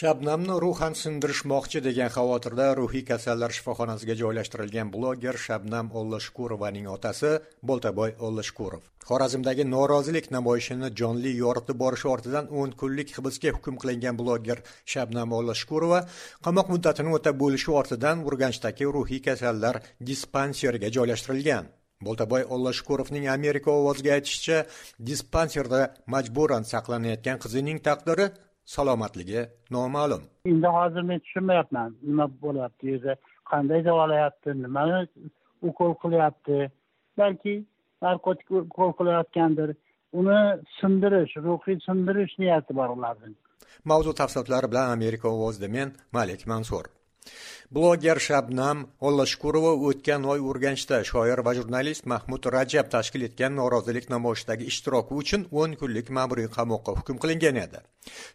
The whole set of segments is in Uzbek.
shabnamni ruhan sindirishmoqchi degan xavotirda ruhiy kasallar shifoxonasiga joylashtirilgan bloger shabnam ollashkurovaning otasi bo'ltaboy ollashkurov. Xorazmdagi norozilik namoyishini jonli yoritib borish ortidan o'n kunlik hibsga hukm qilingan bloger shabnam ollashkurova qamoq muddatini o'tab bo'lishi ortidan urganchdagi ruhiy kasallar dispanseriga joylashtirilgan. Bo'ltaboy ollashkurovning amerika ovoziga aytishicha dispanserda majburan saqlanayotgan qizining taqdiri salomatligi noma'lum. Endi hozir men tushunmayapman. Nima bo'lyapti yerda qanday davolayapti nimani ukol qilyapti balki narkotik ukol qilayotgandir. Uni sindirish ruhiy sindirish niyati bor ularning. Mavzu tafsilotlari bilan amerika ovozida men malik mansur bloger shabnam ollashkurova o'tgan oy urganchda shoir va jurnalist mahmud rajab tashkil etgan norozilik namoyishidagi ishtiroki uchun o'n kunlik ma'muriy qamoqqa hukm qilingan edi.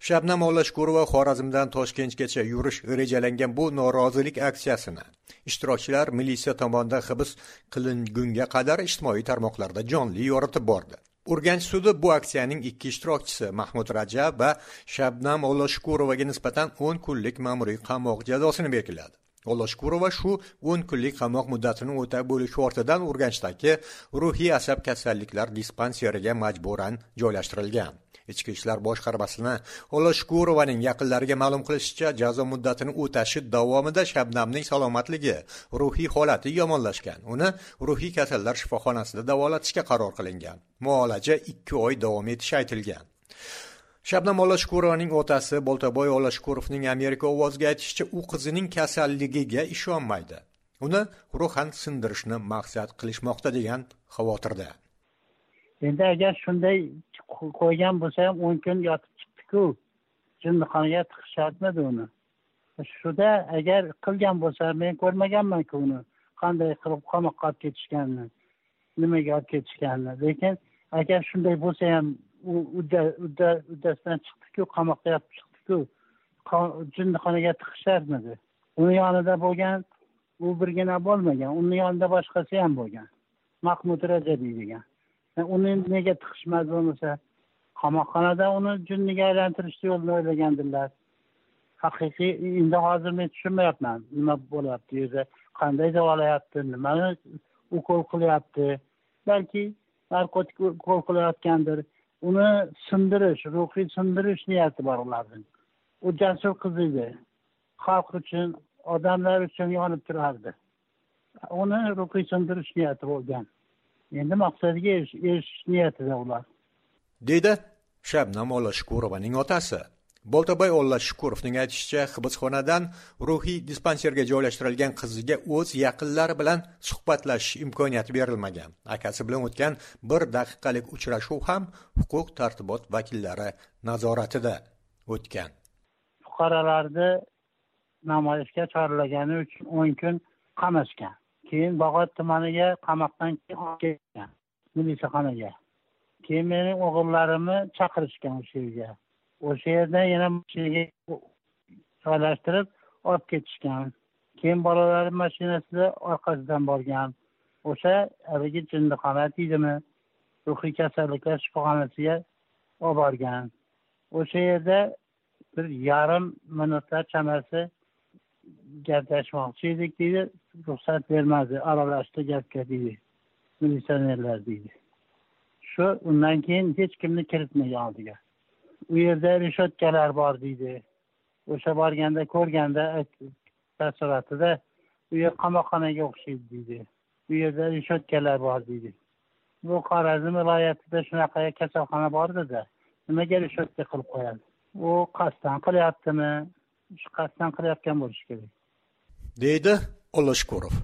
Shabnam ollashkurova xorazmdan toshkentgacha yurish rejalangan bu norozilik aksiyasini ishtirokchilar militsiya tomonidan hibs qilingunga qadar ijtimoiy tarmoqlarda jonli yoritib bordi. Urganch sudi bu aksiyaning ikki ishtirokchisi mahmud rajab va shabnam olloshkurovaga nisbatan o'n kunlik ma'muriy qamoq jazosini belgiladi. Olloshkurova shu o'n kunlik qamoq muddatini o'tab bo'lishi ortidan urganchdagi ruhiy asab kasalliklar dispanseriga majburan joylashtirilgan. Ichki ishlar boshqarmasini olashkurovaning yaqinlariga ma'lum qilishicha jazo muddatini o'tashi davomida shabnamning salomatligi ruhiy holati yomonlashgan. Uni ruhiy kasallar shifoxonasida davolatishga qaror qilingan. Muolaja ikki oy davom etishi aytilgan. Shabnam olashkurovaning otasi boltaboy olashkurovning amerika ovoziga aytishicha u qizining kasalligiga ishonmaydi. Uni ruhan sindirishni maqsad qilishmoqda degan xavotirda. Endi agar shunday qo'ygan bo'lsa ham o'n kun yotib chiqdiku. Jinnixonaga tiqishyapmidi uni. Shuda agar qilgan bo'lsa men ko'rmaganmanku uni. Qanday qilib qamoqqa olib ketishganini nimaga olib ketishganini. Lekin agar shunday bo'lsa ham u uddasidan chiqdiku qamoqqa yotib chiqdiku jinnixonaga tiqisharmidi uni yonida bo'lgan u birgina bo'lmagan uni yonida boshqasi ham bo'lgan. Mahmud rajabiy degan uni nega tiqishmadi bo'lmasa qamoqxonada uni jinniga aylantirishni yo'lini o'ylagandirlar. Haqiqiy endi hozir men tushunmayapman nima bo'lyapti yuzi qanday davolayapti nimani ukol qilyapti balki narkotik ukol qilayotgandir. Uni sindirish ruhiy sindirish niyati bor ularning. U jasur qiz edi. Xalq uchun odamlar uchun yonib turardi. Uni ruhiy sindirish niyati bo'lgan. Endi maqsadiga erishish niyatida ular. Deydi shabnam ollashukurovaning otasi. Boltaboy ollashukurovning aytishicha hibsxonadan ruhiy dispanserga joylashtirilgan qiziga o'z yaqinlari bilan suhbatlashish imkoniyati berilmagan. Akasi bilan o'tgan bir daqiqalik uchrashuv ham huquq tartibot vakillari nazoratida o'tgan. Fuqarolarni namoyishga chorlagani uchun o'n kun qamashgan keyin bog'ot tumaniga qamoqdan keyin olib ketgan milisaxonaga. Keyin meni o'g'illarimni chaqirishgan o'sha yerga. O'sha yerdan yana mashinaga joylashtirib olib ketishgan. Keyin bolalarim mashinasida orqasidan borgan. O'sha haligi jinnixona deydimi ruhiy kasalliklar shifoxonasiga olib borgan. O'sha yerda bir yarim minutlar chamasi gaplashmoqchi edik deydi ruxsat bermadi. Aralashdi gapga deydi militsionerlar deydi shu undan keyin hech kimni kiritmagan oldiga. U yerda reshotkalar bor deydi o'sha borganda ko'rganda taassurotida u yer qamoqxonaga o'xshaydi deydi u yerda reshotkalar bor deydi bu xorazm viloyatida shunaqa kasalxona bor edi nimaga reshotka qilib qo'yadi? U qasddan qilyaptimi? Qasddan qilayotgan bo'lishi kerak. Deydi olashkurov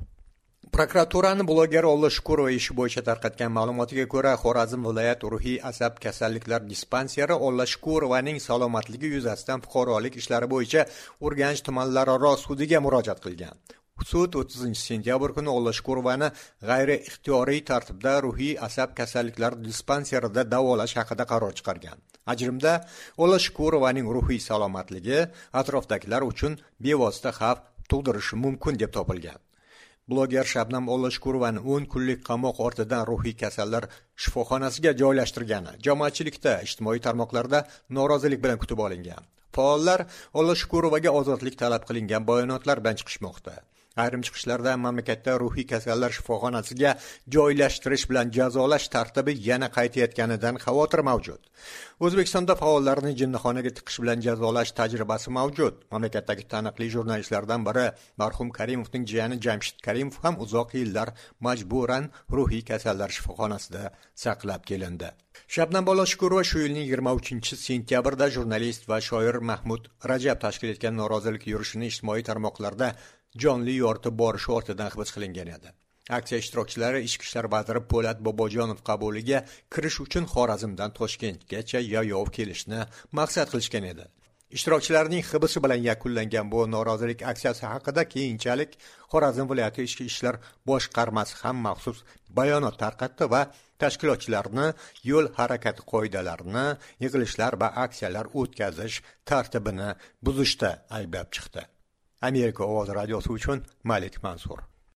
prokuraturani bloger ollashukurova ishi bo'yicha tarqatgan ma'lumotiga ko'ra xorazm viloyat ruhiy asab kasalliklar dispanseri ollashukurovaning salomatligi yuzasidan fuqarolik ishlari bo'yicha urganch tumanlararo sudiga murojaat qilgan. Sud o'ttizinchi sentyabr kuni ollashukurovani g'ayri ixtiyoriy tartibda ruhiy asab kasalliklari dispanserida davolash haqida qaror chiqargan. Ajrimda ollashukurovaning ruhiy salomatligi atrofdagilar uchun bevosita xavf tug'dirishi mumkin deb topilgan. Bloger shabnam olashkurovani o'n kunlik qamoq ortidan ruhiy kasallar shifoxonasiga joylashtirgani jamoatchilikda ijtimoiy tarmoqlarda norozilik bilan kutib olingan. Faollar olashkurovaga ozodlik talab qilingan bayonotlar bilan chiqishmoqda. Ayrim chiqishlarda mamlakatda ruhiy kasallar shifoxonasiga joylashtirish bilan jazolash tartibi yana qaytayotganidan xavotir mavjud. O'zbekistonda faollarni jinnixonaga tiqish bilan jazolash tajribasi mavjud. Mamlakatdagi taniqli jurnalistlardan biri marhum karimovning jiyani jamshid karimov ham uzoq yillar majburan ruhiy kasallar shifoxonasida saqlab kelindi. Shabnam boloshukurova shu yilning yigirma uchinchi sentyabrda jurnalist va shoir mahmud rajab tashkil etgan norozilik yurishini ijtimoiy tarmoqlarda jonli yoritib borishi ortidan hibs qilingan edi. Aksiya ishtirokchilari ichki ishlar vaziri po'lat bobojonov qabuliga kirish uchun xorazmdan toshkentgacha yayov kelishni maqsad qilishgan edi. Ishtirokchilarning hibsi bilan yakunlangan bu norozilik aksiyasi haqida keyinchalik xorazm viloyati ichki ishlar boshqarmasi ham maxsus bayonot tarqatdi va tashkilotchilarni yo'l harakati qoidalarini yig'ilishlar va aksiyalar o'tkazish tartibini buzishda ayblab chiqdi. Amerika ovozi radiosi uchun malik mansur